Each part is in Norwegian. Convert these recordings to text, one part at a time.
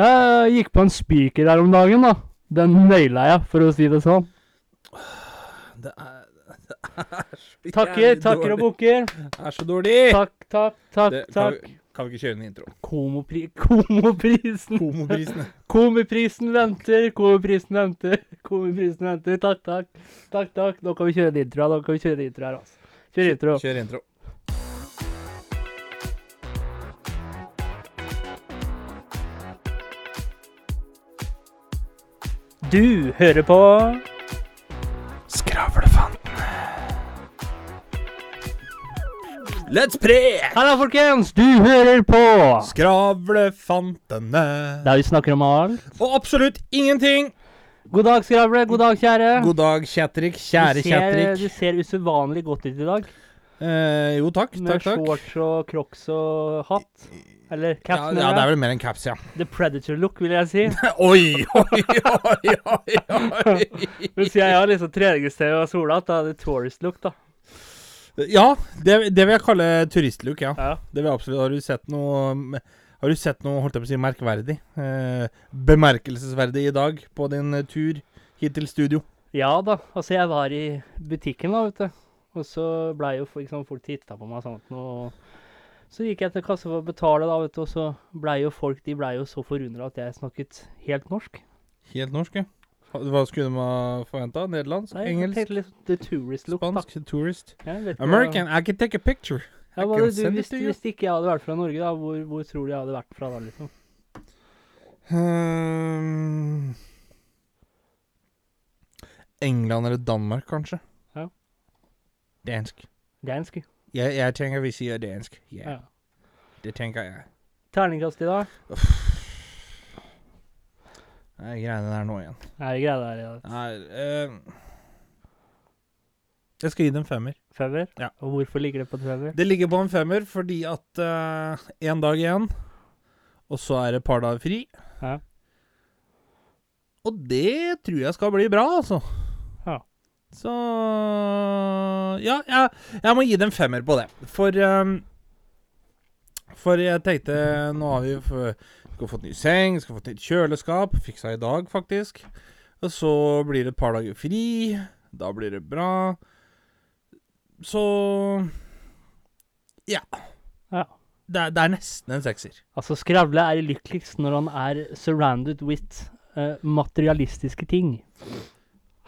Jeg gikk på en spiker her om dagen, da. Den naila jeg, for å si det sånn. Det er, det er så Takker, takker og bukker. Det er så dårlig. Takk, takk, takk. Det, kan, takk. vi, kan vi ikke kjøre en intro? Komopri komoprisen. Komoprisen. Komiprisen venter, komiprisen venter, komiprisen venter. Takk, takk. Takk, takk. Nå kan vi kjøre en intro. her, Nå kan vi kjøre en intro her, altså. Kjør intro. Kjør intro. Du hører på Skravlefantene. Let's pre! Halla, folkens! Du hører på Skravlefantene. Der vi snakker om alt. Og absolutt ingenting. God dag, skravle. God dag, kjære. God dag, Kjetrik. Kjære Kjatrik. Du ser usedvanlig godt ut i dag. Eh, jo, takk. Med Takk, takk. shorts og crocs og hatt. Eller caps, ja, ja, det er vel mer enn caps, ja. The Predator-look, vil jeg si. oi, oi, oi, oi, oi. Mens jeg har liksom treningstøy og solhatt. Da er det tourist-look, da. Ja, det, det vil jeg kalle turistlook, ja. Ja. Det vil jeg absolutt. Har du sett noe Har du sett noe, holdt jeg på å si, merkverdig? Eh, bemerkelsesverdig i dag på din tur hit til studio? ja da. Altså, jeg var i butikken, da, vet du. Og så blei jo liksom, folk titta på meg sånn. Og så gikk jeg til kassa for å betale, da, vet du. Og så blei jo folk de ble jo så forundra at jeg snakket helt norsk. Helt norsk, ja. Hva skulle man forventa? Nederlandsk? Nei, engelsk? litt the tourist look, da. Spansk? Tourist? American, hva- I can take a picture. Ja, hva du, hvis, hvis ikke jeg hadde vært fra Norge, da, hvor, hvor tror du jeg hadde vært fra da, liksom? Um, England eller Danmark, kanskje? Ja. Dansk. Dansk. Jeg, jeg tenker vi sier dansk. Ja, Ja. Det tenker jeg. Terningkast i dag? Nei, greiene der nå igjen. Er det greia der? Ja. Nei, jeg skal gi det en femmer. Femmer? Ja. Og hvorfor ligger det på en femmer? Det ligger på en femmer fordi at én dag igjen, og så er det et par dager fri. Ja. Og det tror jeg skal bli bra, altså. Så Ja, jeg, jeg må gi en femmer på det. For um, For jeg tenkte Nå har vi skal fått ny seng, skal fått nytt kjøleskap. Fiksa i dag, faktisk. Og så blir det et par dager fri. Da blir det bra. Så Ja. Ja. Det det er nesten en sekser. Altså, Skravle er lykkeligst når han er surrounded with uh, materialistiske ting.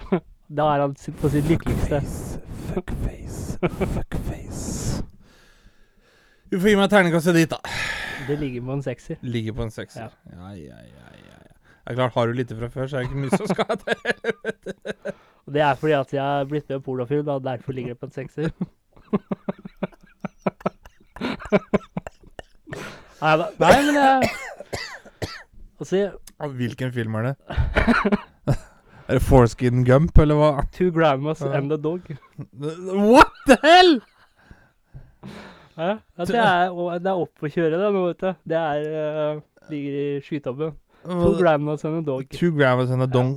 da er han på sitt lykkeligste. Fuckface, fuckface. Du får gi meg terningkastet ditt, da. Det ligger på en sekser. Ligger på en sekser. Ja. Ja, ja, ja, ja. Det er klart, Har du lite fra før, så er det ikke mye som skal til. Det er fordi at jeg er blitt med pornofilm, og derfor ligger det på en sekser. Nei, men jeg Altså, Hvilken film er det? er det Foreskin Gump, eller hva? Two grandmas Ja. and a dog. What the hell?! Ja, ja, det er, det er opp å kjøre det nå, vet du. Det er uh, Ligger i skytabben. Two grandmas and a dog. Two grandmas and a don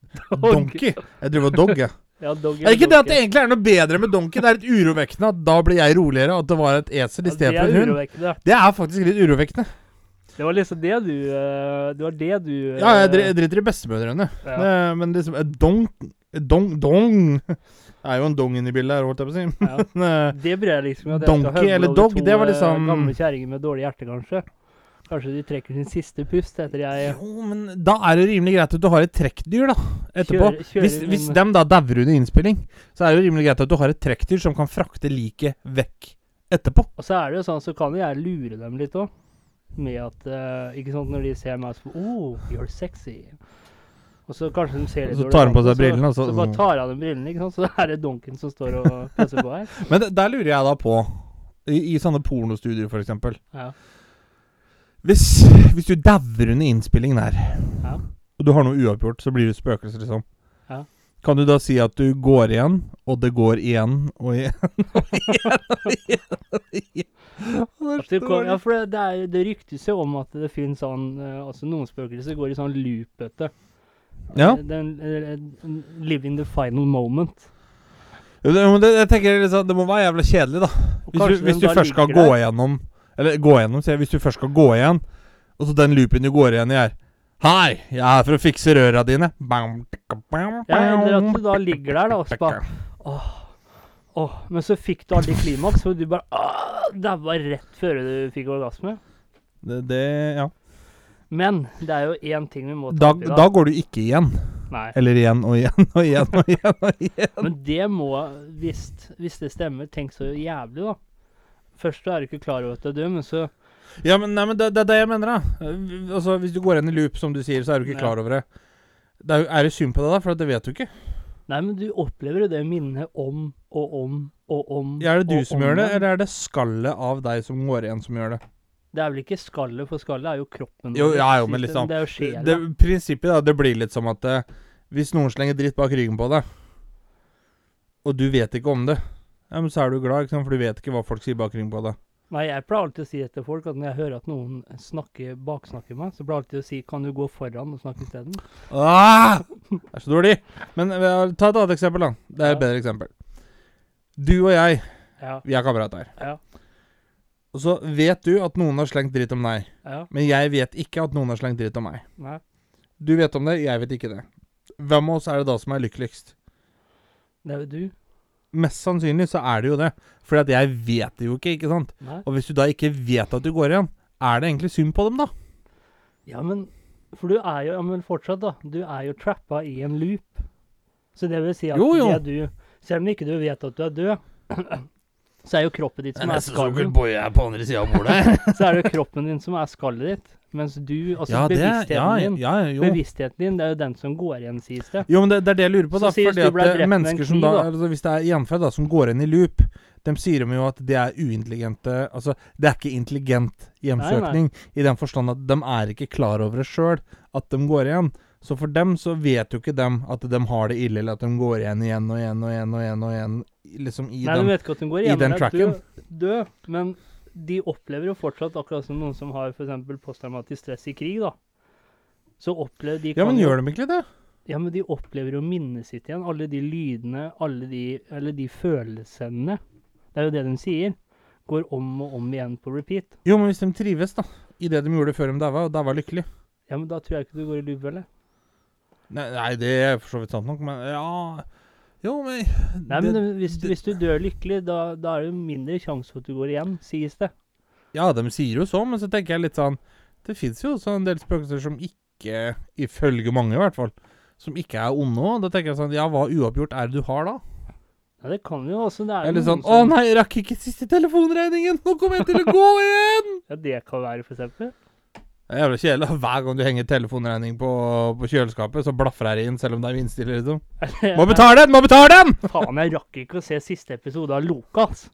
donkey. Jeg driver og dog, jeg. Ja, Er det ikke det at det egentlig er noe bedre med donkey? Det er litt urovekkende at da blir jeg roligere, at det var et esel istedenfor en hund. Det er faktisk litt urovekkende. Det var liksom det du eh, Det var det du eh, Ja, jeg driter i bestemødrene. Ja. Det- Men liksom eh, Dong Dong Dong Det er jo en dong inni bildet her, holdt jeg på å si. Ja. Eh, Det bryr jeg liksom at jeg Donkey eller dog, to, det var eh, liksom- Gamle kjerringer med dårlig hjerte, kanskje. Kanskje de trekker sin siste pust etter jeg Jo, men da er det rimelig greit at du har et trekkdyr, da. Etterpå. Kjører- kjører hvis, hvis dem da dauer under innspilling, så er det jo rimelig greit at du har et trekkdyr som kan frakte liket vekk etterpå. Og så er det jo sånn, så kan jo jeg lure dem litt òg. Med at uh, Ikke sant, når de ser meg så Oh, you're sexy. Og så kanskje de ser litt dårlig. så tar han på seg brillene, og så, så- så bare tar av dem brillene, ikke sant. Så er det donken som står og passer på her. Men det- der lurer jeg da på, i, i sånne pornostudier for eksempel Ja. Hvis, hvis du dauer under innspillingen her, Ja. og du har noe uoppgjort, så blir du spøkelse, liksom. Kan du da si at du går igjen, og det går igjen og igjen og igjen og igjen? Og igjen. Og kom, ja, for det, er, det ryktes jo om at det finnes sånn eh, Altså noen spøkelser går i sånn loop, vet du. Ja. Den, eh, live in the final moment. Det, det, jeg tenker liksom, det må være jævla kjedelig, da. Hvis du, hvis du først skal gå igjennom Eller gå igjennom, sier jeg. Hvis du først skal gå igjen, Og så den loopen du går igjen i her. Hei, jeg er her for å fikse røra dine. Ja, eller at du da ligger der, da, og så bare Åh, åh. Men så fikk du aldri klimaks, og du bare åh, daua rett før du fikk orgasme. Det, det Ja. Men det er jo én ting vi må Da, ta opp i da går du ikke igjen. Nei. Eller igjen og igjen og igjen og igjen. og igjen. Men det må, hvis, hvis det stemmer, tenk så jævlig, da. Først så er du ikke klar over at du er død, men så Ja, men, nei, men det, det er det jeg mener, da. Altså, Hvis du går inn i loop, som du sier, så er du ikke klar over det. det er, er det synd på deg, da? For det vet du ikke. Nei, men du opplever jo det minnet om og om og om. Ja, er det du som gjør det, eller er det skallet av deg som går igjen, som gjør det? Det er vel ikke skallet, for skallet er jo kroppen. Jo, ja, jo, men liksom, Det er jo sjela. Det, prinsippet da, det blir litt som at eh, hvis noen slenger dritt bak ryggen på deg, og du vet ikke om det, ja, men så er du glad, ikke sant? for du vet ikke hva folk sier bak ryggen på deg. Nei, jeg pleier alltid å si det til folk at når jeg hører at noen snakker, baksnakker meg, så pleier jeg alltid å si kan du gå foran og snakke isteden? Ah! Det er så dårlig. Men eh, ta et annet eksempel, da. Det er et Ja. bedre eksempel. Du og jeg, Ja, vi er kamerater. ja, Og så vet du at noen har slengt dritt om deg, ja. men jeg vet ikke at noen har slengt dritt om meg. Nei. Du vet om det, jeg vet ikke det. Hvem av oss er det da som er lykkeligst? Det er jo du. Mest sannsynlig så er det jo det. For jeg vet det jo ikke, ikke sant? Nei. Og hvis du da ikke vet at du går igjen, er det egentlig synd på dem, da? Ja, men For du er jo ja, men fortsatt, da. Du er jo trappa i en loop. Så det vil si at Jo, jo. det du Selv om ikke du vet at du er død, så er jo kroppen ditt som er skallet. ditt. Så er det jo kroppen din som er skallet ditt. Mens du, altså ja, det bevisstheten ja, din ja, jo. Bevisstheten din, det er jo den som går igjen, sies det. Jo, men det, det er det jeg lurer på, da. Så Fordi at det, en mennesker som da, altså Hvis det er gjenferd da, som går inn i loop, de sier de jo at de er uintelligente Altså, det er ikke intelligent hjemsøkning i den forstand at de er ikke klar over det sjøl, at de går igjen. Så for dem så vet jo ikke dem at de har det ille, eller at de går igjen igjen og igjen og igjen og igjen, og igjen liksom i Nei, den du vet ikke at de går i den tracken. Død, død, men de opplever jo fortsatt, akkurat som noen som har f.eks. posttraumatisk stress i krig, da. Så opplever de Ja, men gjør de ikke det? Ja, men de opplever jo minnet sitt igjen. Alle de lydene, alle de Eller de følelsene. Det er jo det de sier. Går om og om igjen på repeat. Jo, men hvis de trives, da, i det de gjorde før de daua, og daua lykkelig Ja, men da tror jeg ikke du går i loop, eller? Nei, nei, det er for så vidt sant nok, men ja Jo, men Nei, men det- hvis, det- hvis du dør lykkelig, da, da er det jo mindre sjanse for at du går igjen, sies det. Ja, de sier jo så, men så tenker jeg litt sånn Det fins jo også en del spøkelser som ikke, ifølge mange i hvert fall, som ikke er onde. Da tenker jeg sånn Ja, hva uoppgjort er det du har da? Ja, det kan jo også. Det er Eller sånn Å nei, jeg rakk ikke siste telefonregningen! Nå kommer jeg til å gå igjen! Ja, det kan være, for eksempel. Det er jævlig kjedelig. Hver gang du henger telefonregning på, på kjøleskapet, så blafrer det inn selv om det er vindstille, liksom. Må betale den! Må betale den! Faen, jeg rakk ikke å se siste episode av Loka, altså.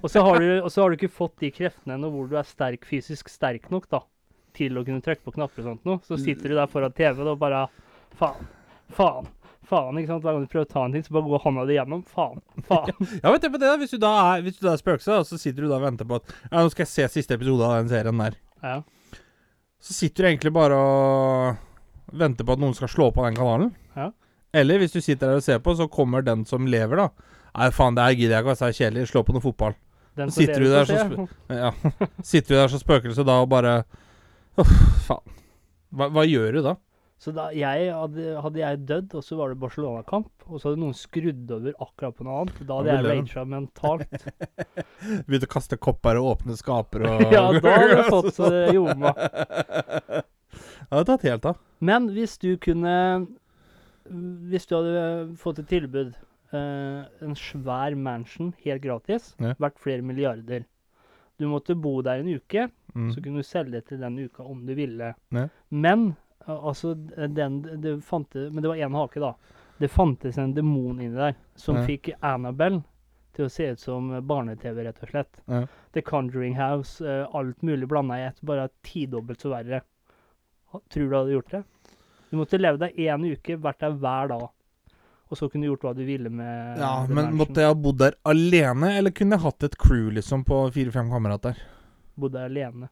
Og så har du, har du ikke fått de kreftene ennå hvor du er sterk, fysisk sterk nok, da, til å kunne trykke på knapper og sånt noe. Så sitter du der foran TV-en og bare Faen, faen, faen. ikke sant? Hver gang du prøver å ta en ting, så bare går hånda di gjennom. Faen, faen. Ja, vet du på det da, Hvis du da er, hvis du da er spøkelse, så sitter du da og venter på at Ja, nå skal jeg se siste episode av den serien der. Ja. Så sitter du egentlig bare og venter på at noen skal slå på den kanalen. Ja. Eller hvis du sitter der og ser på, så kommer den som lever, da. Nei, faen, det her gidder jeg ikke, altså, det er kjedelig. Slå på noe fotball. Den Så sitter du der så. Ja. Sitter du der som spøkelse da og bare Uff, faen. Hva, hva gjør du da? Så da jeg hadde, hadde jeg dødd, og så var det Barcelona-kamp, og så hadde noen skrudd over akkurat på noe annet, da hadde jeg raga mentalt. Begynte å kaste kopper og åpne skaper og Ja, da hadde jeg fått det gjorde meg. Det hadde tatt helt av. Men hvis du kunne Hvis du hadde fått et tilbud eh, En svær mansion helt gratis, Ja. verdt flere milliarder Du måtte bo der en uke, Mm. så kunne du selge det til den uka om du ville. Ja. Men eh, altså den, det fante, Men det var én hake, da. Det fantes en demon inni der som Ja. fikk Annabelle til å se ut som barne-TV, rett og slett. Ja. The Conjuring House, eh, alt mulig blanda i ett, bare tidobbelt så verre. Tror du hadde gjort det? Du måtte leve der én uke, vært der hver dag. Og så kunne du gjort hva du ville med Ja, The men måtte jeg ha bodd der alene, eller kunne jeg hatt et crew liksom på fire-fem kamerater? Bodde der alene.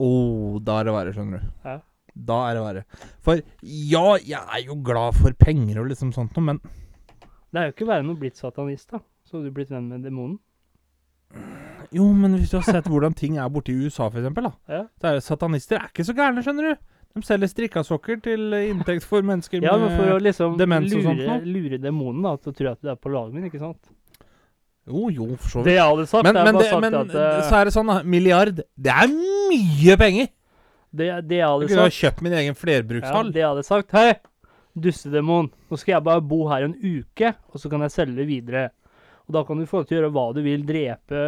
Å, da er det verre, skjønner du. Ja. Da er det verre. For ja, jeg er jo glad for penger og liksom sånt noe, men Det er jo ikke verre enn å blitt satanist, da. Så hadde du blitt venn med demonen. Jo, men hvis du har sett hvordan ting er borte i USA, for eksempel, da. Ja. Så er det Satanister er ikke så gærne, skjønner du. De selger strikkasokker til inntekt for mennesker Ja, men for å med liksom demens og sånt lure, nå. lure demonen da, til å tro at du er på laget min, ikke sant? Jo, jo, for så Det jeg hadde sagt, Men, er men, bare det, sagt men at eh, så er det sånn, da. Milliard, det er mye penger! Det, det jeg Jeg hadde kunne ha sagt kjøpt min egen flerbrukshall. ja. Det jeg hadde sagt Hei, dustedemon, nå skal jeg bare bo her en uke, og så kan jeg selge det videre. Og da kan du få lov til å gjøre hva du vil, drepe,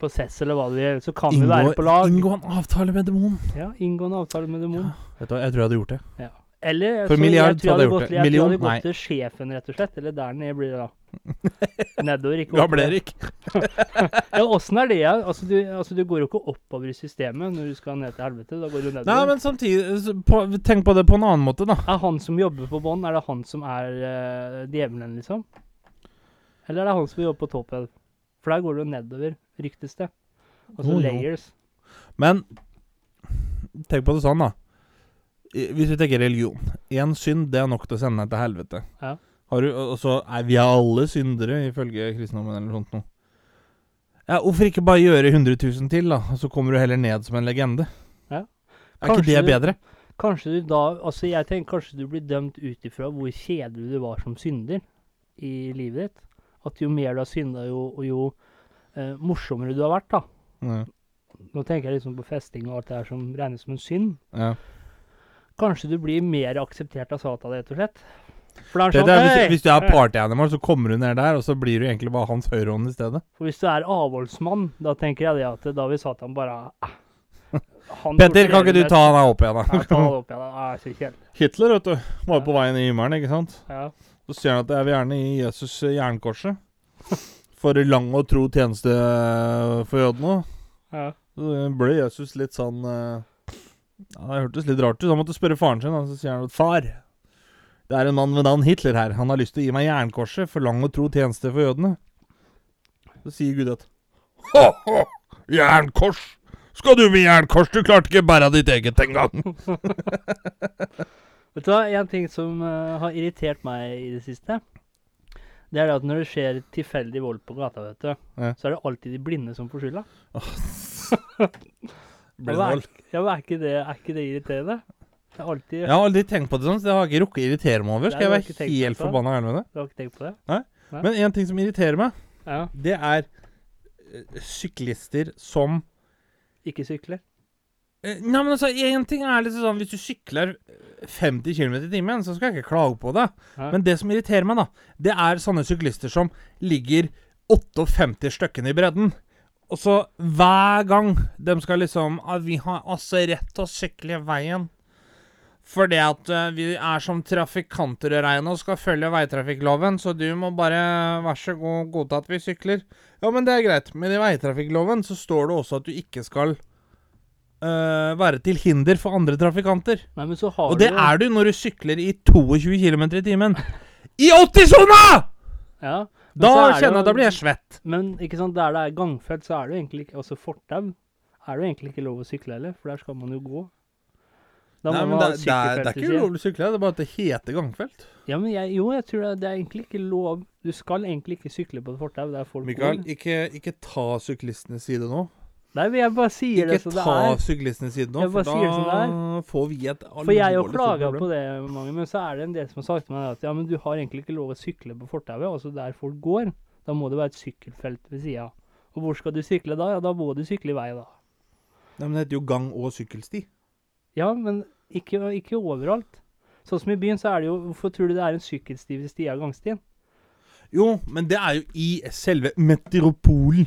på Cess eller hva du vil. Så kan vi være på lag. inngå en avtale med demonen. Ja, Inngå en avtale med demon. Vet du hva, jeg tror jeg hadde gjort det. Eller For milliard jeg tror jeg hadde jeg gjort det. Jeg tror jeg hadde Nei. gått til sjefen, rett og slett. Eller der nede blir det da. Nedover, ikke oppover. ikke. Ja, åssen er det? ja? Altså du, altså, du går jo ikke oppover i systemet når du skal ned til helvete. Da går du nedover. Nei, men samtidig på, Tenk på det på en annen måte, da. Er han som jobber på bånn, er det han som er uh, djevelen, liksom? Eller er det han som jobber på toppen? For der går jo nedover, ryktes det. Altså jo. layers. Men tenk på det sånn, da. Hvis vi tenker religion. Én synd, det er nok til å sende deg til helvete. Ja. Har du, altså, er vi alle syndere, ifølge kristendommen eller sånt noe. Ja, hvorfor ikke bare gjøre 100 000 til, da? Og så kommer du heller ned som en legende. Ja. Er ikke det Kanskje- bedre? Kanskje du da Altså, jeg tenker kanskje du blir dømt ut ifra hvor kjedelig du var som synder i livet ditt. At jo mer du har synda, jo, jo eh, morsommere du har vært, da. Ja. Nå tenker jeg liksom på festing og alt det her som regnes som en synd. Ja. Kanskje du blir mer akseptert av Satan, rett og slett. For det er Det sånn er, hvis, hvis du er partyanimal, så kommer du ned der, og så blir du egentlig bare hans høyrehånd i stedet. For hvis du er avholdsmann, da tenker jeg det at da vil Satan bare ah, han Petter, kan ikke du ta han her opp igjen, mest. Ja, ta da? han opp igjen, da. Ah. Hitler, vet du, var jo på veien i himmelen, ikke sant? Ja. Så sier han at jeg vil gjerne gi Jesus jernkorset. For lang og tro tjeneste eh, for jødene. Ja. Så ble Jesus litt sånn eh, Ja, Det hørtes litt rart ut. Han måtte spørre faren sin. Og så sier han at far, det er en mann ved navn Hitler her. Han har lyst til å gi meg jernkorset for lang og tro tjeneste for jødene. Så sier Gud at Ha-ha! Jernkors! Skal du med jernkors? Du klarte ikke bære ditt eget engang. Vet du hva, en ting som uh, har irritert meg i det siste, det er det at når det skjer tilfeldig vold på gata, vet du, Ja. så er det alltid de blinde som får skylda. Det er- vold? Ja, men er ikke det, er ikke det irriterende? Det er alltid Jeg har aldri tenkt på det sånn, så det har jeg ikke rukket å irritere meg over. Nei, Skal du jeg har ikke være tenkt på helt det? forbanna ærlig med det? Du har ikke tenkt på det? Men en ting som irriterer meg, Ja. det er eh, syklister som Ikke sykler? Eh, Nei, men altså, en ting er liksom sånn Hvis du sykler 50 km i timen, så skal jeg ikke klage på det. Ja. Men det som irriterer meg, da, det er sånne syklister som ligger 58 stykkene i bredden. Og så hver gang de skal liksom ah, Vi har altså rett til å sykle i veien. Fordi at eh, vi er som trafikanter å regne og skal følge veitrafikkloven, så du må bare vær så god godta at vi sykler. Ja, men det er greit. Men i veitrafikkloven så står det også at du ikke skal eh, være til hinder for andre trafikanter. Nei, men så har Og det du er du når du sykler i 22 km i timen. I 80-sona! Ja. Da er kjenner jeg da blir jeg svett. Men ikke sant, der det er gangfelt, så er det jo egentlig ikke Altså fortau er det jo egentlig ikke lov å sykle heller, for der skal man jo gå. Da Nei, men det, det, er, det er ikke ulovlig å sykle, det er bare at det heter gangfelt. Ja, men jeg, jo, jeg tror det, det er egentlig ikke lov Du skal egentlig ikke sykle på et fortau der folk Mikael, går. ikke, ikke ta syklistenes side nå. Nei, men jeg bare sier det som det er. Ikke ta syklistenes side nå, for da får vi et For jeg har alvorlig klaga på det, mange, men så er det en del som har sagt til meg at ja, men du har egentlig ikke lov å sykle på fortauet, altså der folk går. Da må det være et sykkelfelt ved sida. Og hvor skal du sykle da? Ja, da må du sykle i vei, da. Nei, men det heter jo gang- og sykkelsti. Ja, men ikke, ikke overalt. Sånn som i byen, så er det jo Hvorfor tror du det er en sykkelsti ved Stia gangstien? Jo, men det er jo i selve metropolen.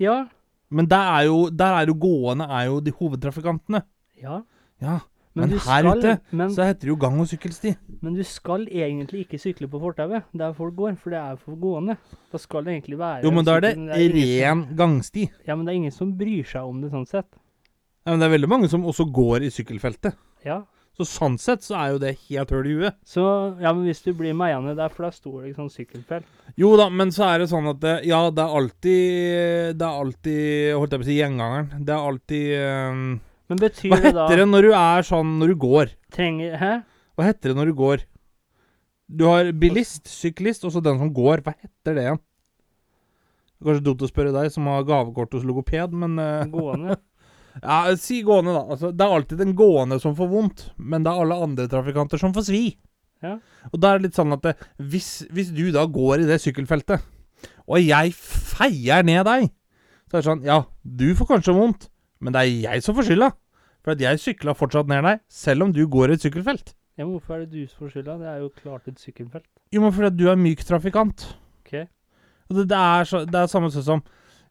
Ja. Men der er jo, der er jo gående er jo de hovedtrafikantene. Ja. Ja, Men men her skal, ute, men, så heter det jo gang- og sykkelsti. men du skal egentlig ikke sykle på fortauet der folk går, for det er for gående. Da skal det egentlig være Jo, men da er det det er ren gangsti. Ja, men det er ingen som bryr seg om det sånn sett. Ja, men det er veldig mange som også går i sykkelfeltet. Ja. Så sånn sett så er jo det helt høl i huet. Så ja, men hvis du blir meiende der, for da står det ikke sånn sykkelfelt. Jo da, men så er det sånn at det, ja, det er alltid Det er alltid Holdt jeg på å si gjengangeren. Det er alltid um, Men betyr Hva det da Hva heter det når du er sånn når du går? Trenger Hæ? Hva heter det når du går? Du har bilist, syklist og så den som går. Hva heter det igjen? Kanskje dumt å spørre deg, som har gavekort hos logoped, men uh, Gående. Ja, si gående, da. Altså, det er alltid den gående som får vondt, men det er alle andre trafikanter som får svi. Ja. Og da er det litt sånn at det, hvis, hvis du da går i det sykkelfeltet, og jeg feier ned deg, så er det sånn Ja, du får kanskje vondt, men det er jeg som får skylda. For at jeg sykla fortsatt ned deg, selv om du går i et sykkelfelt. Ja, men hvorfor er det du som får skylda? Det er jo klart et sykkelfelt. Jo, men fordi du er myk trafikant. Ok. Det, det er så, det er samme som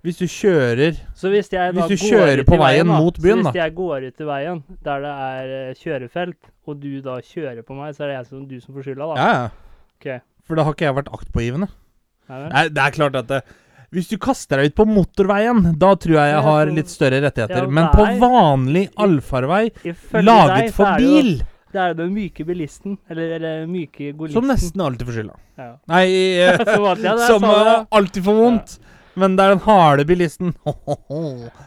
hvis du kjører Så hvis jeg da Hvis du går kjører ut på veien da, mot byen, så da. Hvis jeg går ut i veien der det er eh, kjørefelt, og du da kjører på meg, så er det jeg som, du som får skylda, da? Ja, ja. Ok. For da har ikke jeg vært aktpågivende. Nei, vel? Nei, det er klart at det, Hvis du kaster deg ut på motorveien, da tror jeg jeg har litt større rettigheter. Ja, Men på nei. vanlig allfarvei, Ifølge laget deg, så for er det jo- bil, Det er jo den myke bilisten, eller, eller myke golisten. som nesten alltid får skylda. ja. Nei, eh, Som alltid, ja, det er som sånn, ja. eh, alltid får vondt. Men det er den harde bilisten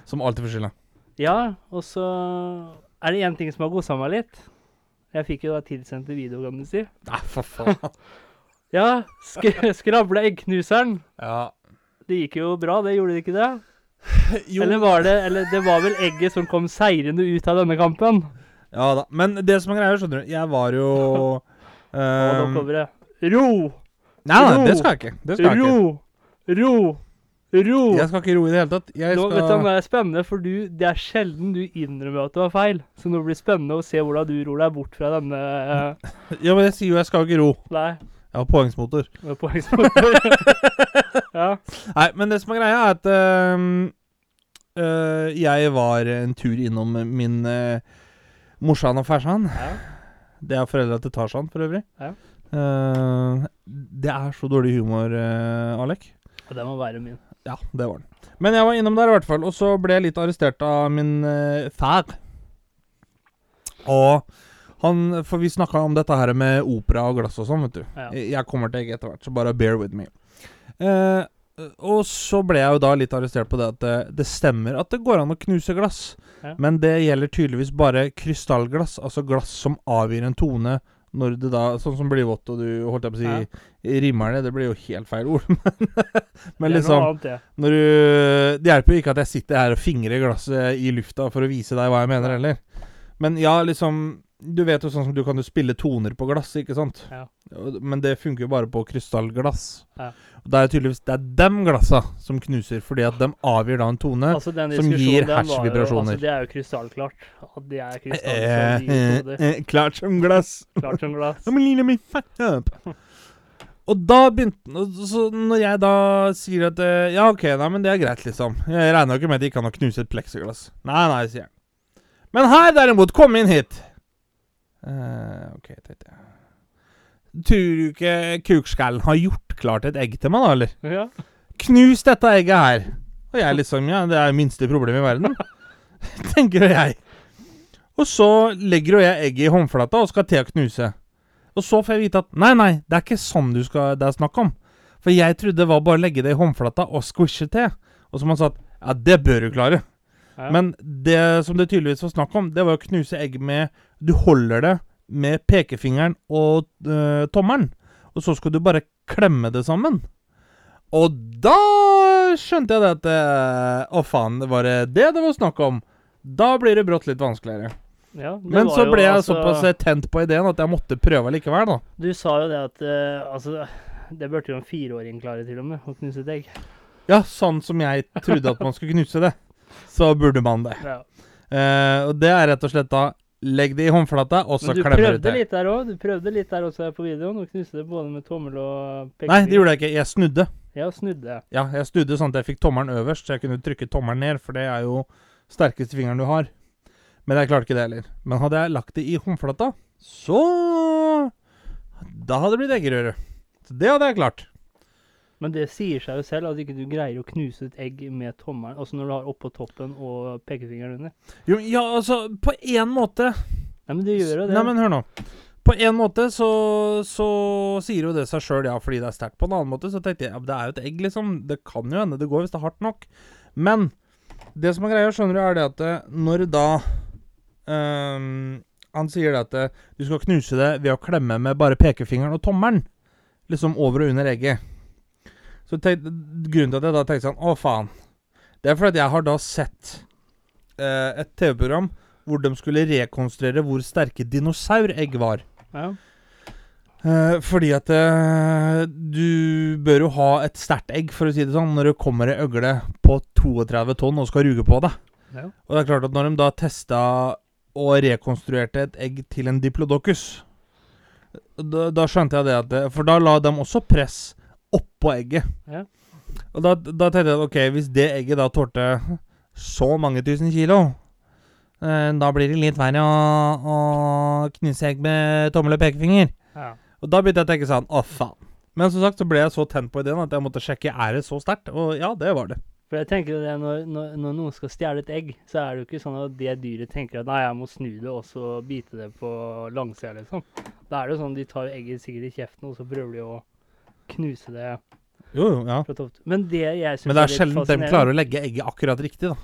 som alltid får skylda. ja, og så er det én ting som har gossa meg litt. Jeg fikk jo da tilsendt en video, kan du si. Nei, for faen. Ja, sk skrabla eggknuseren. Ja. Det gikk jo bra, det gjorde det ikke det? Jo. Eller var det Eller det var vel egget som kom seirende ut av denne kampen? Ja da. Men det som er greia, skjønner du Jeg var jo um, da ehm, kommer det Ro! Nei, nei, det skal jeg ikke. Det skal jeg ikke. Ro! Ro! Ro! Jeg skal ikke ro i det hele tatt. Jeg Nå, vet du, skal Det er spennende, for du, det er sjelden du innrømmer at det var feil. Så nå blir det spennende å se hvordan du ror deg bort fra denne uh... Ja, men jeg sier jo jeg skal ikke ro. Nei, Jeg har poengsmotor. Har poengsmotor. ja. Nei, men det som er greia, er at uh, uh, jeg var en tur innom min uh, morsan og farsan. ja. Det er foreldra til Tarzan, for øvrig. Ja. Eh, det er så dårlig humor, uh, Alek. Det må være min. Ja, det var den. Men jeg var innom der i hvert fall, og så ble jeg litt arrestert av min uh, far. Og han For vi snakka om dette her med opera og glass og sånn, vet du. Ja. Jeg kommer til egg etter hvert, så bare bear with me. Uh, og så ble jeg jo da litt arrestert på det at det, det stemmer at det går an å knuse glass. Ja. Men det gjelder tydeligvis bare krystallglass, altså glass som avgir en tone når det da Sånn som blir vått, og du holdt jeg på å si rimmer det. Det blir jo helt feil ord. men men liksom annet, det. når du, Det hjelper jo ikke at jeg sitter her og fingrer glasset i lufta for å vise deg hva jeg mener, heller. Men ja, liksom Du vet jo sånn som du kan jo spille toner på glass, ikke sant? Ja. Men det funker jo bare på krystallglass. Ja. Og det er tydeligvis Det er dem glassa som knuser, fordi at dem avgir da en tone. Altså, som gir hash-vibrasjoner. Altså, det er jo krystallklart. At det er Eh, krystall eh, eh, klart som glass. Klart som glass. Og da begynte Så når jeg da sier at eh, Ja, OK, nei, men det er greit, liksom. Jeg regner jo ikke med at de kan ha knust et pleksiglass. Nei, nei, sier jeg. Men her, derimot, kom inn hit. Uh, OK, tenkte jeg. Tror du ikke kukskallen har gjort klart et egg til meg, da, eller? Ja. Knus dette egget her. Og jeg liksom Ja, det er minste problem i verden. Tenker jeg. Og så legger jo jeg egget i håndflata og skal til å knuse. Og så får jeg vite at nei, nei, det er ikke sånn du skal, det er snakk om. For jeg trodde det var bare å legge det i håndflata og squishe til. Og som han sa at ja, det bør du klare. Ja. Men det som det tydeligvis var snakk om, det var å knuse egg med Du holder det med pekefingeren og øh, tommelen. Og så skulle du bare klemme det sammen. Og da skjønte jeg det at øh, Å, faen, var det det det var snakk om? Da blir det brått litt vanskeligere. Ja, det Men så ble jeg altså- såpass eh, tent på ideen at jeg måtte prøve likevel, da. Du sa jo det at eh, Altså, det burde jo en fireåring klare, til og med, å knuse et egg. Ja, sånn som jeg trodde at man skulle knuse det, så burde man det. Ja. Uh, og det er rett og slett da Legg det i håndflata, og så klemmer du til. litt der òg. Du prøvde litt der også på videoen. Og knuste det både med tommel og pekefinger. Nei, det gjorde jeg ikke. Jeg snudde. Ja, snudde. Ja, jeg snudde sånn at jeg fikk tommelen øverst, så jeg kunne trykke tommelen ned, for det er jo sterkeste fingeren du har. Men jeg klarte ikke det heller. Men hadde jeg lagt det i håndflata, så Da hadde det blitt eggerøre. Så det hadde jeg klart. Men det sier seg jo selv at ikke du greier å knuse et egg med tommelen. Altså når du har oppå toppen og pekefingeren under. Jo, ja, altså, på én måte Nei, men du gjør jo det. Nei, men hør nå. På en måte så, så sier jo det seg sjøl, ja, fordi det er sterkt. På en annen måte så tenkte jeg ja, det er jo et egg, liksom. Det kan jo hende det går hvis det er hardt nok. Men det som er greia, skjønner du, er det at eh, når da um, Han sier det at eh, du skal knuse det ved å klemme med bare pekefingeren og tommelen. Liksom over og under egget. Så tenk, grunnen til at jeg da tenkte sånn Å, faen. Det er fordi jeg har da sett eh, et TV-program hvor de skulle rekonstruere hvor sterke dinosauregg var. Ja. Eh, fordi at eh, du bør jo ha et sterkt egg, for å si det sånn, når det kommer ei øgle på 32 tonn og skal ruge på deg. Ja. Og det er klart at når de da testa og rekonstruerte et egg til en diplodocus, da, da skjønte jeg det at det, For da la de også press oppå egget. Ja. Og da, da tenkte jeg ok, hvis det egget da tålte så mange tusen kilo, eh, da blir det litt verre å, å knuse egg med tommel og pekefinger. Ja. Og da begynte jeg å tenke sånn Å, faen. Men som sagt så ble jeg så tent på ideen at jeg måtte sjekke er det så sterkt. Og ja, det var det. For jeg tenker jo det, når, når, når noen skal stjele et egg, så er det jo ikke sånn at det dyret tenker at nei, jeg må snu det og så bite det på langsida, liksom. Da er det jo sånn de tar egget sikkert i kjeften, og så prøver de å knuse det Jo, jo, ja. Men det jeg Men det er sjelden de klarer å legge egget akkurat riktig, da.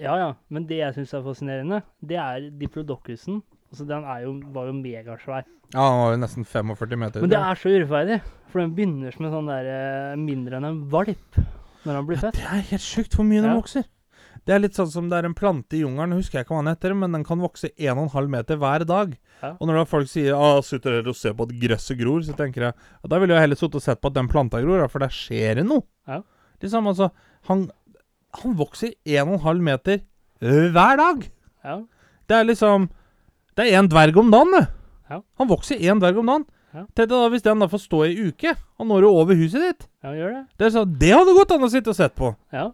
Ja, ja. Men det jeg syns er fascinerende, det er diplodocusen. Altså, den er jo, var jo megasvær. Ja, den var jo nesten 45 meter. Men det er så urettferdig, for den begynner som en sånn der eh, mindre enn en valp når han blir ja, født. det er helt sjukt hvor mye Ja. den vokser. Det er litt sånn som det er en plante i jungelen, husker jeg ikke hva den heter, men den kan vokse 1,5 meter hver dag. Ja. Og når da folk sier ah, 'sitter dere og ser på at gresset gror', så tenker jeg at da ville jeg heller sittet og sett på at den planta gror, for der skjer det noe. Ja. Liksom, altså Han, han vokser 1,5 meter øh, hver dag. Ja. Det er liksom Det er én dverg om dagen, det. Ja. Han vokser én dverg om dagen. Ja. Tenk deg da hvis den da får stå i uke, og når jo over huset ditt. ja, gjør det. Det, er sånn, det hadde gått an å sitte og sett på. Ja.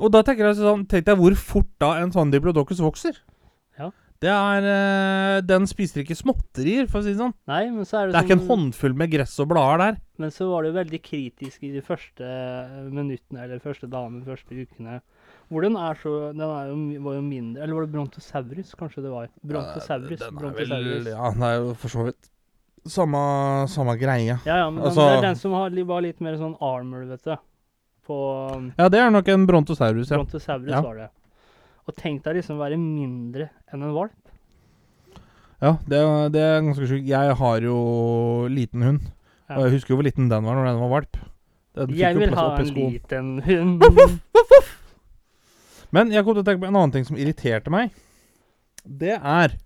Og da tenker jeg sånn Tenk deg hvor fort da en sånn diplodocus vokser. Ja. Det er øh, Den spiser ikke småtterier, for å si det sånn. Nei, men så er det, Det er ikke en sånn- håndfull med gress og blader der. Men så var det jo veldig kritisk i de første minuttene, eller første dagene, de første ukene. Hvor den er så Den er jo, var jo mindre Eller var det Brontosaurus, kanskje det var? Brontosaurus. Den er Brontosaurus. vel Ja, den er jo for så vidt samme, samme greie. Ja, ja, men Altså- det er den som har, var litt mer sånn armor, vet du. På um, Ja, det er nok en brontosaurus, ja. Brontosaurus Ja. var det. Og tenk deg liksom å være mindre enn en valp. Ja, det, det er ganske sjukt. Jeg har jo liten hund. Ja. Og jeg husker jo hvor liten den var når den var valp. Den Jeg vil ha en liten hund. Men jeg kom til å tenke på en annen ting som irriterte meg. Det er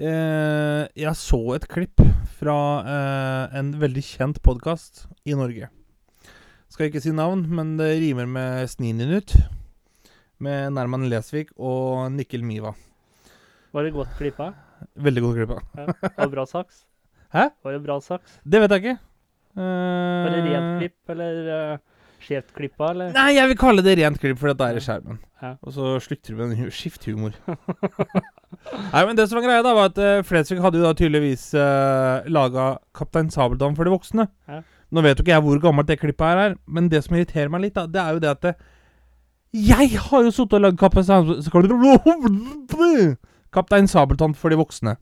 eh, Jeg så et klipp fra eh, en veldig kjent podkast i Norge. Skal ikke si navn, men det rimer med Snininut. Med Nerman Lesvik og Nikkel Miva. Var det godt klippa? Veldig godt klippa. Ja. Var det bra saks? Hæ? Var det bra saks? Det vet jeg ikke. Var det Eh, rent klipp, eller uh, skjevt klippa, eller? Nei, jeg vil kalle det rent klipp, for dette er i skjermen. Ja. Og så slutter du med en hu- skifthumor. Nei, men det som var greia, da, var at uh, Flesvig hadde jo da tydeligvis uh, laga Kaptein Sabeltann for de voksne. Ja. Nå vet jo ikke jeg hvor gammelt det klippet her er, men det som irriterer meg litt, da, det er jo det at det, Jeg har jo sittet og lagd Kaptein Kaptein Sabeltann for de voksne.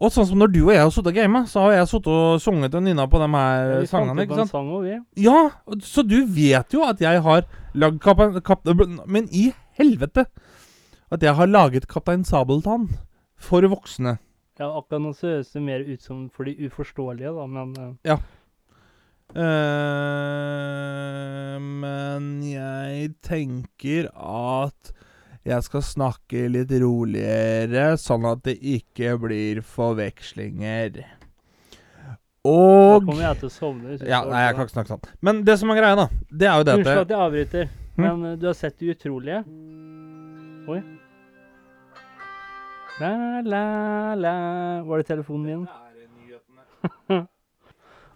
Og sånn som når du og jeg har sittet og gama, så har jeg sittet og sunget og nynna på de her Ja, sangene. ikke sant? sang også, vi. Ja, så du vet jo at jeg har lagd Kaptein kap, Men i helvete! At jeg har laget Kaptein Sabeltann for voksne. Ja, akkurat nå så høres det mer ut som for de uforståelige, da, men Ja. Uh, men jeg tenker at jeg skal snakke litt roligere, sånn at det ikke blir forvekslinger. Og da kommer jeg til å sovne. Ja, nei, jeg kan ikke snakke sånn. Men det som er greia, da, det er jo det Unnskyld at jeg avbryter, men uh, du har sett Det utrolige? Oi. La, la, la Var det telefonen min?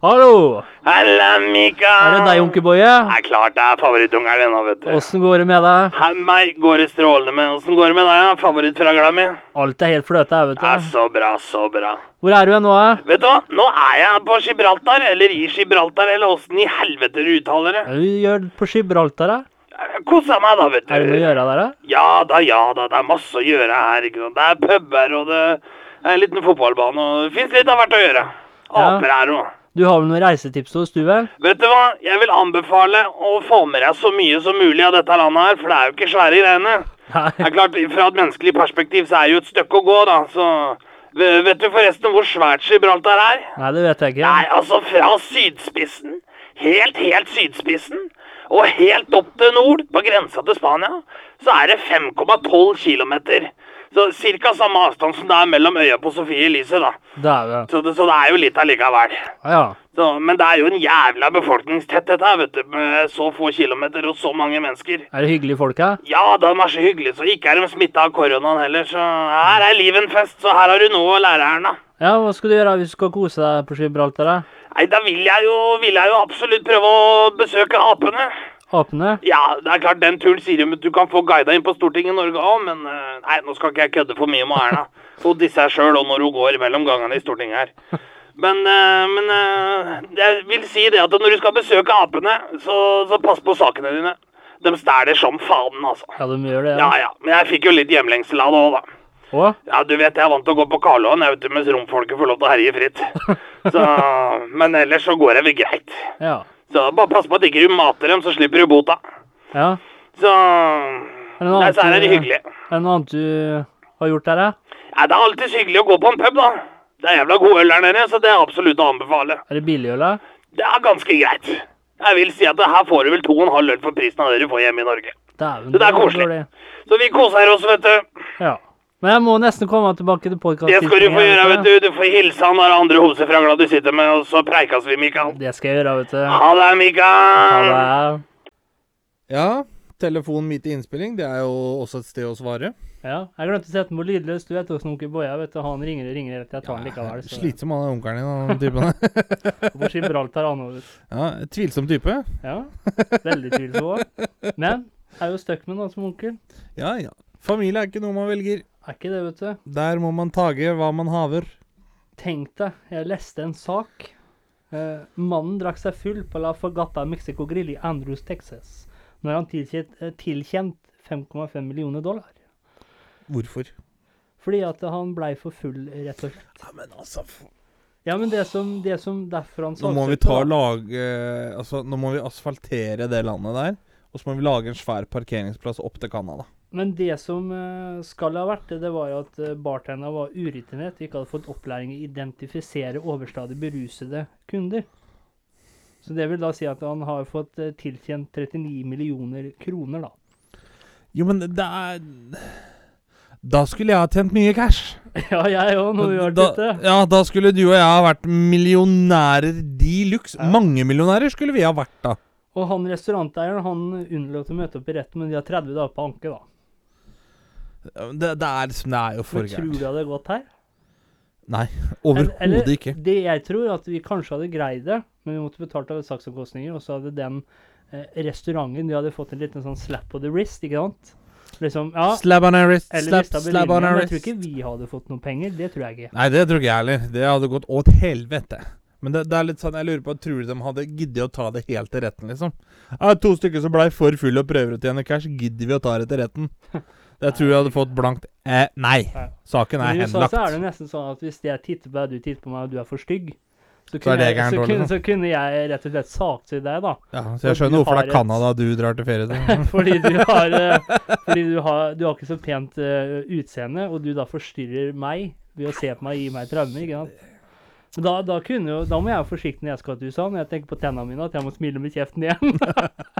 Hallo! Halla, Mika! Er det deg? Det er klart det er favorittungeren din vet du. Åssen går det med deg? Meg går det strålende med. Åssen går det med deg, ja? favorittfragla mi? Alt er helt fløte her, vet Ja, så bra, så bra. Hvor er du nå? eh? Vet du hva, nå er jeg på Gibraltar, eller i Gibraltar, eller åssen i helvete du uttaler det. Hva gjør det du på Gibraltar, da? Kosa meg da, vet du. Er det noe å gjøre der, da? Ja da, ja da, det er masse å gjøre her, ikke sant. Det er puber, og det er en liten fotballbane, og det fins litt av hvert å gjøre. Ja. Aper her òg. Du har vel noen reisetips til oss, du vel? Vet du hva, jeg vil anbefale å få med deg så mye som mulig av dette landet her, for det er jo ikke svære greiene. Det Nei. er klart, Fra et menneskelig perspektiv så er det jo et stykke å gå, da. Så Vet du forresten hvor svært Gibraltar er? Nei, det vet jeg ikke. Nei, altså fra sydspissen helt, helt sydspissen, og helt opp til nord, på grensa til Spania, så er det 5,12 kilometer. Så cirka samme avstand som det er mellom øya på Sofie Elise, da. Det Så det, så det er jo litt allikevel. Ja. Så, men det er jo en jævla befolkningstetthet her, vet du, med så få kilometer og så mange mennesker. Er det hyggelige folk her? Ja, de er så hyggelige, så ikke er de smitta av koronaen heller, så her er livet en fest, så her har du noe å lære her, da. Ja, hva skal du gjøre hvis du skal kose deg på Gibraltar? da? Nei, da vil jeg jo, vil jeg jo absolutt prøve å besøke apene. Apene? Ja, det er klart, den turen sier de at du kan få guida inn på Stortinget i Norge òg, men eh, nei, nå skal ikke jeg kødde for mye med Erna. Hun disser seg sjøl og når hun går mellom gangene i Stortinget her. Men, eh, men eh, jeg vil si det at når du skal besøke apene, så, så pass på sakene dine. De stæler som faen, altså. Ja, de gjør det. Ja ja, men jeg fikk jo litt hjemlengsel av det òg, da. Å? Ja, du vet jeg er vant til å gå på Karlån jeg vet mens romfolket får lov til å herje fritt. Så, men ellers så går det vel greit. Ja. Så bare pass på at ikke du mater dem, så slipper du bota. ja. Så det Nei, så her er det du- hyggelig. Er det noe annet du har gjort der, da? Ja, det er alltid hyggelig å gå på en pub, da. Det er jævla god øl der nede, så det er absolutt å anbefale. Er det billigøl, da? Det er ganske greit. Jeg vil si at det her får du vel to og en halv øl for prisen av det du får hjemme i Norge. Dæven. Det er koselig. Så vi koser oss, vet du. Ja. Men jeg må nesten komme tilbake til podkasten. Det skal du få gjøre, vet du. Du får hilse han der andre homsefrangla du sitter med, og så preikas vi, Mikael. Det skal jeg gjøre, vet du. Ha det, Ha Mikael. det. Ja, telefonen midt i innspilling, det er jo også et sted å svare. Ja. Jeg glemte å sette den på lydløs. Du vet åssen onkel Boja vet du. Han ringer og ringer jeg tar den likevel. Så. Slitsom han er onkelen din, han typen der. På Gibraltar han også, vet. Ja, tvilsom type. Ja. Veldig tvilsom òg. Men jeg er jo stuck med noen som onkel. Ja, ja. Familie er ikke noe man velger. Er ikke det, vet du. Der må man tage hva man haver. Tenk deg, jeg leste en sak. Eh, mannen drakk seg full på La Forgata Mexico Grill i Andrews, Texas. Når han tilkjent, eh, tilkjent 5,5 millioner dollar. Hvorfor? Fordi at han blei for full, rett og slett. Ja, men altså Ja, men det som, det som derfor han Nå må vi ta da- lage Altså, nå må vi asfaltere det landet der. Og så må vi lage en svær parkeringsplass opp til Canada. Men det som eh, skal ha vært det, var at bartenderen var urutinert og ikke hadde fått opplæring i å identifisere overstadig berusede kunder. Så det vil da si at han har fått eh, tilkjent 39 millioner kroner, da. Jo, men det er Da skulle jeg ha tjent mye cash. Ja, jeg òg, når vi har da, det. ja, da skulle du og jeg ha vært millionærer de luxe. Ja. Mange millionærer skulle vi ha vært da. Og han restauranteieren han unnlot å møte opp i retten, men de har 30 dager på anke, da. Det, det er liksom Det er jo for gærent. tror du hadde gått her? Nei, overhodet ikke. Det jeg tror, at vi kanskje hadde greid det, men vi måtte betalt av saksomkostninger, og så hadde den eh, restauranten De hadde fått en liten sånn slap on the wrist, ikke sant? Liksom, ja, slap on a wrist, slap, slap, on a Men jeg tror ikke vi hadde fått noen penger. Det tror jeg ikke. Nei, det tror ikke jeg heller. Det hadde gått åt helvete. Men det, det er litt sånn, jeg lurer på, tror du de hadde giddet å ta det helt til retten, liksom? Ja, to stykker som blei for fulle og prøver å tjene cash, gidder vi å ta det til retten? Det tror jeg hadde fått blankt eh, Nei. Nei. Saken er Men i USA henlagt. så er det nesten sånn at hvis jeg titter på deg, du titter på meg, og du er for stygg, så kunne, så, jeg, så, kunne, så kunne jeg rett og slett saksøkt deg, da. Ja, så jeg skjønner hvorfor det er Canada du drar til ferie til. fordi du har eh, Fordi du har, du har ikke så pent uh, utseende, og du da forstyrrer meg ved å se på meg og gi meg traumer, ikke sant. Da, da, kunne da må jeg være forsiktig når jeg skal til USA, når jeg tenker på tennene mine, at jeg må smile med kjeften igjen.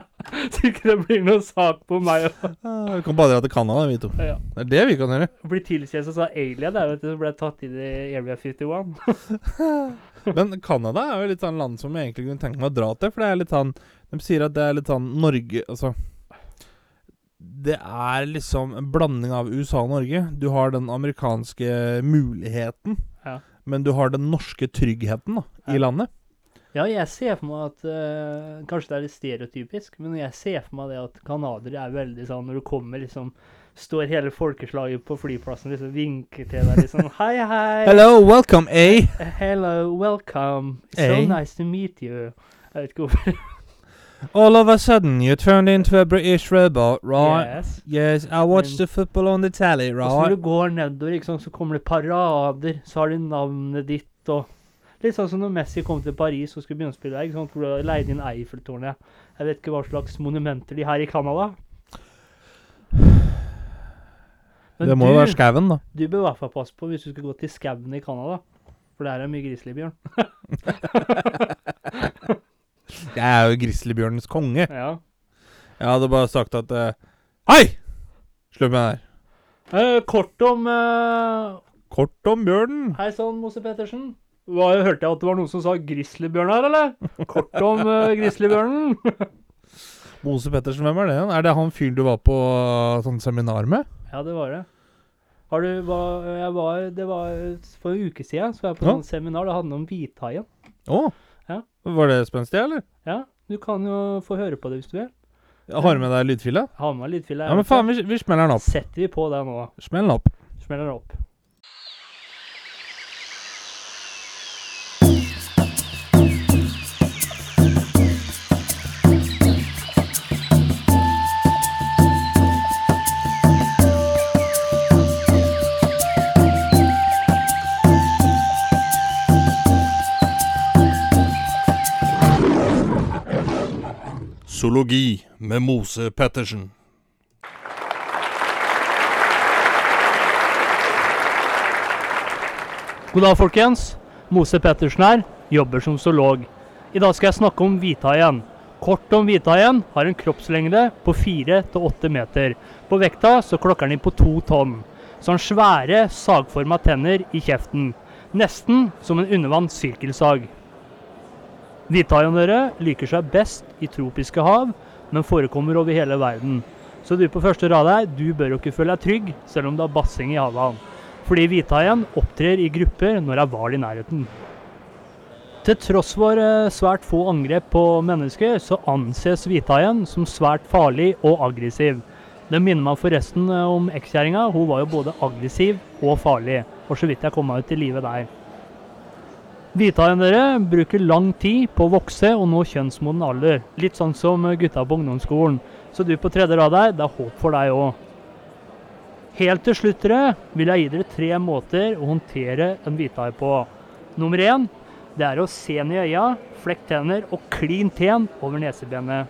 så ikke det blir noen sak på meg Ah, Vi kan bare dra til Canada, vi to. ja, Det er det vi kan gjøre. Blir tilkjent som alien, der, vet du, så ble tatt inn i Area 51. Men Canada er jo litt sånn land som jeg egentlig kunne tenke meg å dra til. For det er litt sånn De sier at det er litt sånn Norge Altså Det er liksom en blanding av USA og Norge. Du har den amerikanske muligheten, Ja. men du har den norske tryggheten da, i Ja. landet. Ja, jeg ser for meg at uh, Kanskje det er litt stereotypisk, men jeg ser for meg det at canadiere er veldig sånn Når du kommer, liksom Står hele folkeslaget på flyplassen liksom vinker til deg liksom Hei, hei. Hello, welcome, A. Hello, welcome. So Hey. nice to meet you. Jeg vet ikke hvorfor. All of a sudden you turned into a British robot, right? Yes. Yes, I watched the football on the tally, Og så når du går nedover, ikke sant, så kommer det parader. Så har de navnet ditt og Litt sånn som når Messi kom til Paris og skulle begynne å spille der. Sånn, Hvor de leide inn Eiffeltårnet. Jeg vet ikke hva slags monumenter de har i Canada. Men Det må jo være skauen, da. du bør i hvert fall passe på hvis du skal gå til skauen i Canada. For der er mye grizzlybjørn. Jeg er jo grizzlybjørnens konge. Ja. Jeg hadde bare sagt at uh, Hei! Slutt med det der. Eh, kort om eh, Kort om bjørnen. Hei sann, Mose Pettersen. Hva, hørte jeg at det var noen som sa grizzlybjørn her, eller? Kort om uh, grizzlybjørnen. Mose Pettersen, hvem er det? Er det han fyren du var på uh, sånn seminar med? ja, det var det. Har du hva, jeg var, Det var for en uke siden så var jeg på Ja. sånn seminar. Det handlet om hvithaien. Å? Ja. Var det spenstig, eller? Ja, du kan jo få høre på det hvis du vil. Jeg har med deg lydfila? Har med meg lydfille. Ja, men faen, vi, vi smeller den opp. Setter vi på det nå. Smell den opp. Smeller den opp. Zoologi med Mose Pettersen. God dag, folkens. Mose Pettersen her. Jobber som zoolog. I dag skal jeg snakke om hvithaien. Kort om hvithaien har en kroppslengde på 4-8 meter. På vekta så klokker den inn på to tonn. Så har den svære, sagforma tenner i kjeften. Nesten som en undervann sirkelsag. Hvithaien dere liker seg best i tropiske hav, men forekommer over hele verden. Så du på første rad her, du bør jo ikke føle deg trygg, selv om det er basseng i havet. Fordi hvithaien opptrer i grupper når det er hval i nærheten. Til tross for eh, svært få angrep på mennesker, så anses hvithaien som svært farlig og aggressiv. Det minner meg forresten eh, om ekskjerringa. Hun var jo både aggressiv og farlig. Og så vidt jeg kom meg ut i live der. Hvithaien dere bruker lang tid på å vokse og nå kjønnsmoden alder. Litt sånn som gutta på ungdomsskolen. Så du på tredje rad her, det er håp for deg òg. Helt til slutt dere, vil jeg gi dere tre måter å håndtere en hvithai på. Nummer én det er å se den i øya, flekke tenner og klin ten over nesebenet.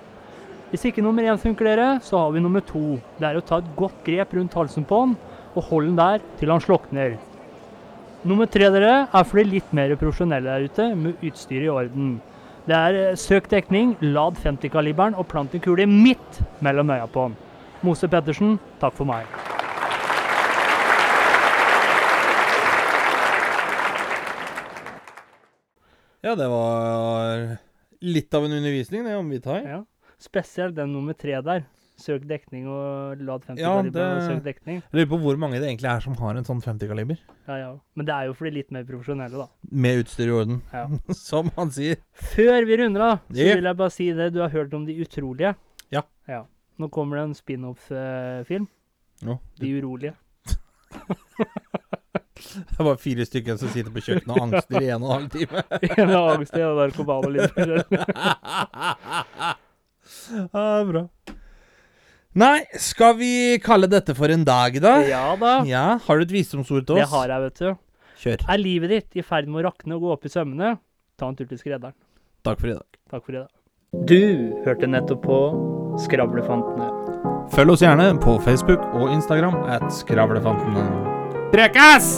Hvis ikke nummer én funker dere, så har vi nummer to. Det er å ta et godt grep rundt halsen på den og holde den der til han slokner. Nummer tre dere er for de litt mer profesjonelle der ute med utstyret i orden. Det er eh, søk dekning, lad 50-kaliberen og plant en kule midt mellom øya på den. Mose Pettersen, takk for meg. Ja, det var litt av en undervisning, det, om hvithai. Ja. Spesielt den nummer tre der. Søk dekning og lad 50 Ja, kaliber og søk dekning. Jeg lurer på hvor mange det egentlig er som har en sånn 50-kaliber. Ja, ja. Men det er jo for de litt mer profesjonelle, da. Med utstyr i orden. Ja. Som han sier. Før vi runder av, så vil jeg bare si det. Du har hørt om De utrolige? Ja. ja. Nå kommer det en spin-off-film. Nå. De urolige. Det er bare fire stykker som sitter på kjøkkenet og angster i en og en halv time. En og en halv time, og litt forskjellig. Ja, bra. Nei, skal vi kalle dette for en dag, da? Ja da. Ja, Har du et visdomsord til oss? Det har jeg, vet du. Kjør. Er livet ditt i ferd med å rakne og gå opp i sømmene? Ta en tur til skredderen. Takk for i dag. Takk for i dag. Du hørte nettopp på Skravlefantene. Følg oss gjerne på Facebook og Instagram at Skravlefantene. Prekas!